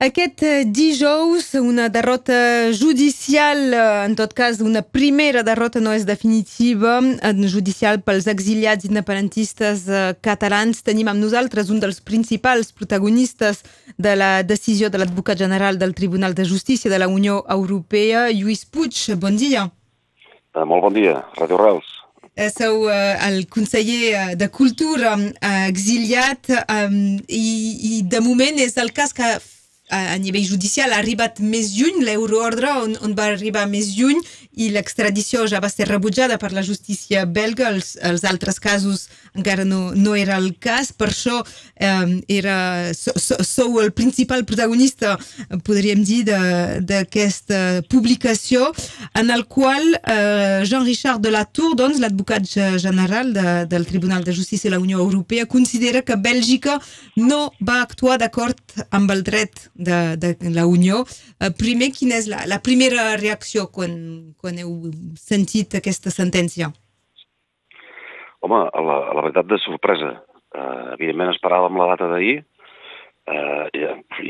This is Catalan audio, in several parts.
Aquest eh, dijous, una derrota judicial, eh, en tot cas una primera derrota no és definitiva, judicial pels exiliats independentistes eh, catalans. Tenim amb nosaltres un dels principals protagonistes de la decisió de l'advocat general del Tribunal de Justícia de la Unió Europea, Lluís Puig. Bon dia. Molt bon dia, Radio Reals. Sou el conseller de Cultura exiliat i, i de moment és el cas que a, a nivell judicial ha arribat més lluny, l'euroordre on, on va arribar més lluny i l'extradició ja va ser rebutjada per la justícia belga, els, els altres casos encara no, no era el cas, per això eh, era, so, so, sou el principal protagonista, podríem dir, d'aquesta publicació, en el qual eh, Jean-Richard de la Tour, doncs, l'advocat general de, del Tribunal de Justícia de la Unió Europea, considera que Bèlgica no va actuar d'acord amb el dret de, de la Unió. Eh, primer, quina és la, la primera reacció quan, quan heu sentit aquesta sentència? Home, la, la veritat de sorpresa. Uh, evidentment esperàvem la data d'ahir uh, i,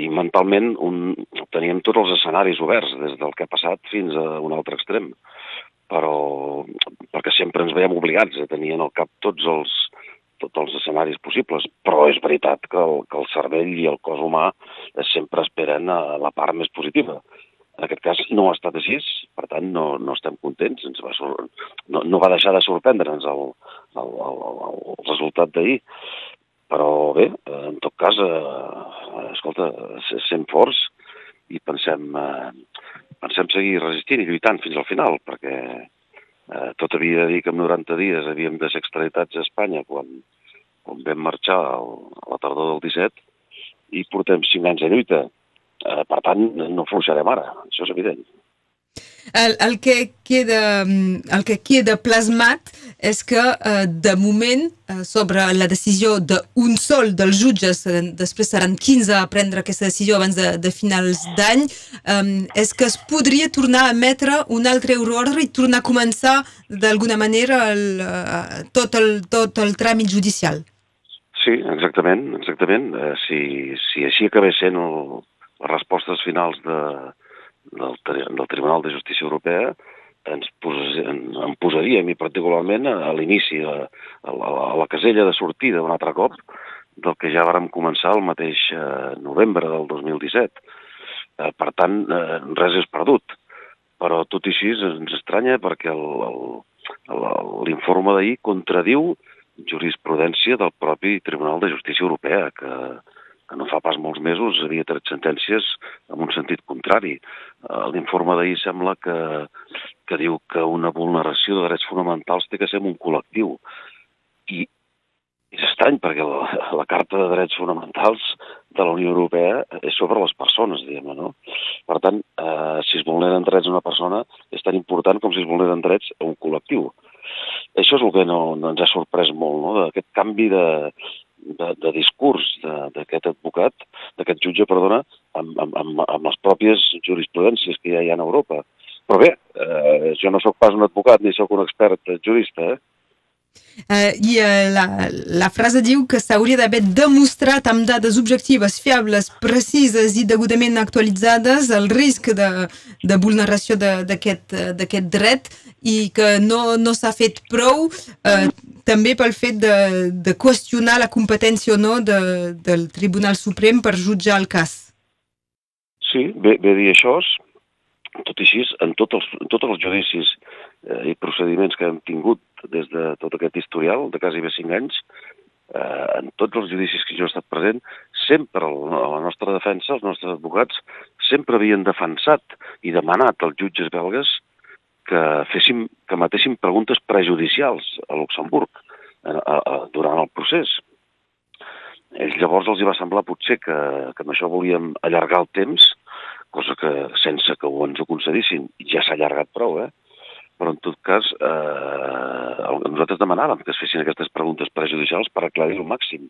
i mentalment un, teníem tots els escenaris oberts, des del que ha passat fins a un altre extrem. Però perquè sempre ens veiem obligats a tenir en el cap tots els, tots els escenaris possibles, però és veritat que el, que el cervell i el cos humà sempre esperen a la part més positiva. En aquest cas no ha estat així, per tant no, no estem contents, ens va no, no va deixar de sorprendre'ns el, el, el, el, resultat d'ahir. Però bé, en tot cas, eh, escolta, sent forts i pensem, eh, pensem seguir resistint i lluitant fins al final, perquè eh, tot havia de dir que en 90 dies havíem de ser extraditats a Espanya quan, quan vam marxar el, a la tardor del 17 i portem 5 anys de lluita Eh, per tant, no fluixarem ara, això és evident. El, el, que queda, el que queda plasmat és que eh, de moment eh, sobre la decisió d'un sol dels jutges, eh, després seran 15 a prendre aquesta decisió abans de, de finals d'any, eh, és que es podria tornar a emetre un altre euroordre i tornar a començar d'alguna manera el, tot, el, tot el tràmit judicial. Sí, exactament, exactament. Si, si així acabés sent el, les respostes finals de, del, del Tribunal de Justícia Europea ens pos, en, en posaríem, i particularment a, l'inici, a, a, a la casella de sortida un altre cop, del que ja vàrem començar el mateix eh, novembre del 2017. Eh, per tant, eh, res és perdut. Però tot i així ens estranya perquè l'informe d'ahir contradiu jurisprudència del propi Tribunal de Justícia Europea, que no fa pas molts mesos havia tret sentències en un sentit contrari. Eh, l'informe d'ahir sembla que, que diu que una vulneració de drets fonamentals té que ser un col·lectiu. I és estrany perquè la, la Carta de Drets Fonamentals de la Unió Europea és sobre les persones, diguem no? Per tant, eh, si es vulneren drets a una persona és tan important com si es vulneren drets a un col·lectiu. Això és el que no, no ens ha sorprès molt, no? d'aquest canvi de, de, de discurs d'aquest advocat, d'aquest jutge, perdona, amb, amb, amb, amb les pròpies jurisprudències que ja hi ha en Europa. Però bé, eh, jo no sóc pas un advocat ni sóc un expert jurista, eh? Uh, I uh, la, la frase diu que s'hauria d'haver demostrat amb dades objectives, fiables, precises i degudament actualitzades el risc de, de vulneració d'aquest dret i que no, no s'ha fet prou uh, també pel fet de, de qüestionar la competència o no de, del Tribunal Suprem per jutjar el cas. Sí, bé, bé dir això, tot i així, en, tot els, en tots els judicis eh, i procediments que hem tingut des de tot aquest historial de quasi bé 5 anys, eh, en tots els judicis que jo he estat present, sempre a la nostra defensa, els nostres advocats, sempre havien defensat i demanat als jutges belgues que féssim, que matéssim preguntes prejudicials a Luxemburg a, a, a, durant el procés. Ells llavors els hi va semblar potser que, que amb això volíem allargar el temps, cosa que sense que ho ens ho concedissin ja s'ha allargat prou, eh? però en tot cas eh, nosaltres demanàvem que es fessin aquestes preguntes prejudicials per aclarir al màxim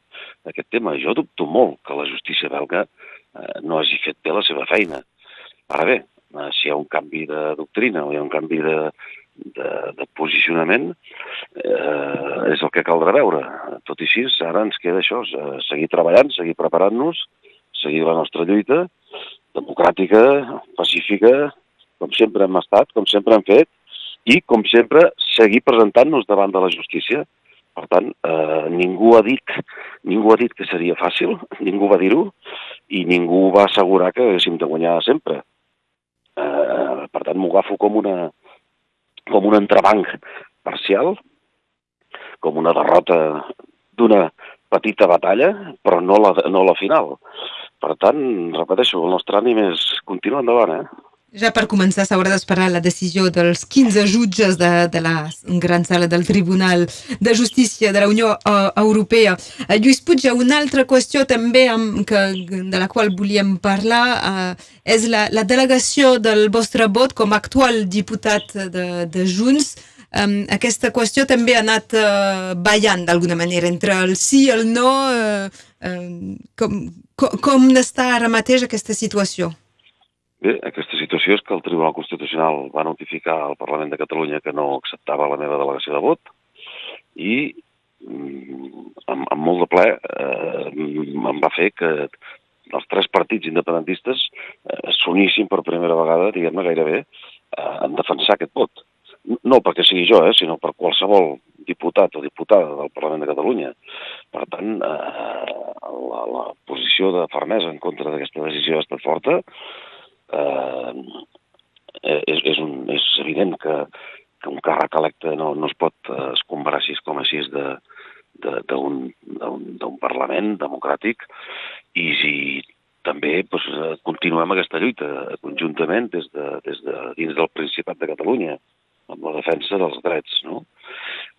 aquest tema. Jo dubto molt que la justícia belga eh, no hagi fet bé la seva feina. Ara bé, eh, si hi ha un canvi de doctrina o hi ha un canvi de, de, de posicionament, eh, és el que caldrà veure. Tot i així, ara ens queda això, seguir treballant, seguir preparant-nos, seguir la nostra lluita democràtica, pacífica, com sempre hem estat, com sempre hem fet, i, com sempre, seguir presentant-nos davant de la justícia. Per tant, eh, ningú ha dit ningú ha dit que seria fàcil, ningú va dir-ho, i ningú va assegurar que haguéssim de guanyar sempre. Per tant, m'ho agafo com, una, com un entrebanc parcial, com una derrota d'una petita batalla, però no la, no la final. Per tant, repeteixo, el nostre ànim és continuar endavant, eh? Ja per començar s'haurà d'esperar la decisió dels 15 jutges de, de la gran sala del Tribunal de Justícia de la Unió uh, Europea. Uh, Lluís Puig, una altra qüestió també amb, que, de la qual volíem parlar uh, és la, la delegació del vostre vot com a actual diputat de, de Junts. Um, aquesta qüestió també ha anat uh, ballant d'alguna manera entre el sí i el no. Uh, uh, com, com, com està ara mateix aquesta situació? Bé, aquesta situació és que el Tribunal Constitucional va notificar al Parlament de Catalunya que no acceptava la meva delegació de vot i mm, amb, amb molt de ple eh, em va fer que els tres partits independentistes eh, s'unissin per primera vegada, diguem-ne gairebé, eh, en defensar aquest vot. No perquè sigui jo, eh, sinó per qualsevol diputat o diputada del Parlament de Catalunya. Per tant, eh, la, la posició de fermesa en contra d'aquesta decisió ha estat forta, eh, és, és, un, evident que, que un càrrec electe no, no es pot eh, escombrar així com així d'un Parlament democràtic i si també doncs, continuem aquesta lluita conjuntament des de, des de dins del Principat de Catalunya amb la defensa dels drets, no?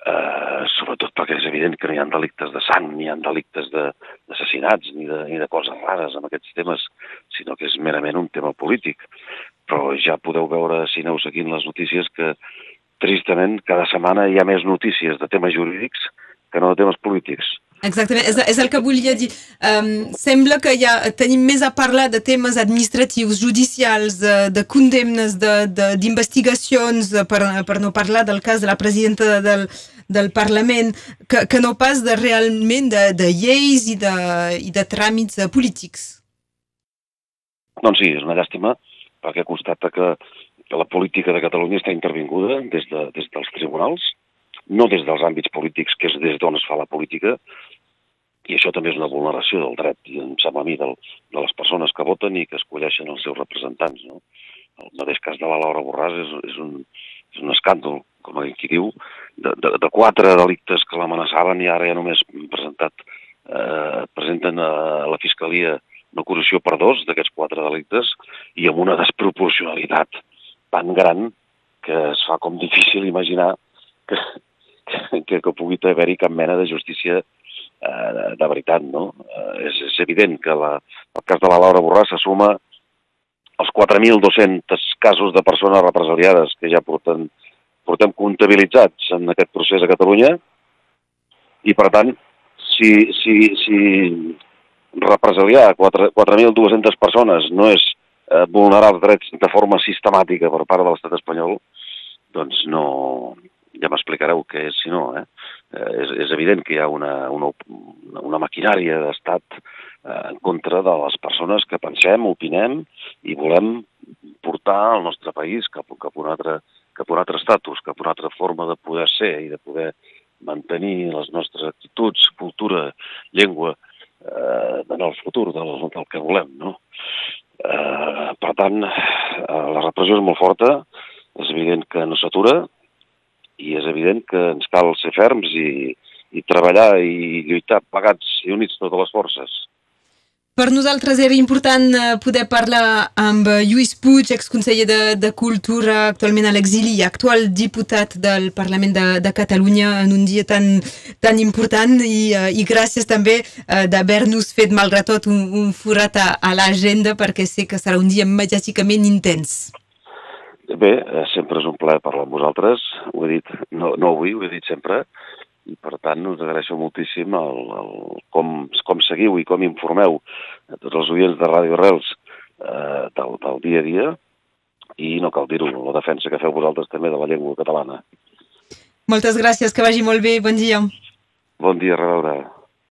Eh, sobretot perquè és evident que no hi ha delictes de sang, ni hi ha delictes d'assassinats, ni, de, ni de coses rares amb aquests temes, sinó que és merament un tema polític. Però ja podeu veure, si aneu seguint les notícies, que tristament cada setmana hi ha més notícies de temes jurídics que no de temes polítics. Exactament, és, és el que volia dir. Um, sembla que ja tenim més a parlar de temes administratius, judicials, de, de condemnes, d'investigacions, per, per no parlar del cas de la presidenta del, del Parlament, que, que no pas de, realment de, de lleis i de, i de tràmits polítics. Doncs sí, és una llàstima, perquè constata que, que la política de Catalunya està intervinguda des, de, des dels tribunals, no des dels àmbits polítics, que és des d'on es fa la política, i això també és una vulneració del dret, i em sembla a mi, del, de les persones que voten i que escolleixen els seus representants. No? El mateix cas de la Laura Borràs és, és, un, és un escàndol, com qui diu, de, de, de quatre delictes que l'amenaçaven i ara ja només presentat, eh, presenten a la Fiscalia una acusació per dos d'aquests quatre delictes i amb una desproporcionalitat tan gran que es fa com difícil imaginar que, que, que pugui haver-hi cap mena de justícia eh, de veritat, no? Eh, és, és evident que la, el cas de la Laura Borràs s'assuma els 4.200 casos de persones represaliades que ja porten, portem comptabilitzats en aquest procés a Catalunya i, per tant, si, si, si represaliar 4.200 persones no és eh, vulnerar drets de forma sistemàtica per part de l'estat espanyol, doncs no, ja m'explicareu què és si no. Eh? Eh, és, és evident que hi ha una, una, una maquinària d'estat eh, en contra de les persones que pensem, opinem i volem portar el nostre país cap, cap, un altre, cap un altre estatus, cap una altra forma de poder ser i de poder mantenir les nostres actituds, cultura, llengua, eh, en el futur del, del que volem. No? Eh, per tant, eh, la repressió és molt forta, és evident que no s'atura, i és evident que ens cal ser ferms i, i treballar i lluitar plegats i units totes les forces. Per nosaltres era important eh, poder parlar amb Lluís Puig, exconseller de, de Cultura, actualment a l'exili i actual diputat del Parlament de, de Catalunya en un dia tan, tan important. I, uh, i gràcies també d'haver-nos fet, malgrat tot, un, un forat a, a l'agenda perquè sé que serà un dia mediàticament intens. Bé, eh, sempre és un plaer parlar amb vosaltres, ho he dit, no, no avui, ho he dit sempre, i per tant us agraeixo moltíssim el, el, com, com seguiu i com informeu a tots els oients de Ràdio Arrels eh, del, del dia a dia, i no cal dir-ho, la defensa que feu vosaltres també de la llengua catalana. Moltes gràcies, que vagi molt bé, bon dia. Bon dia, a reveure.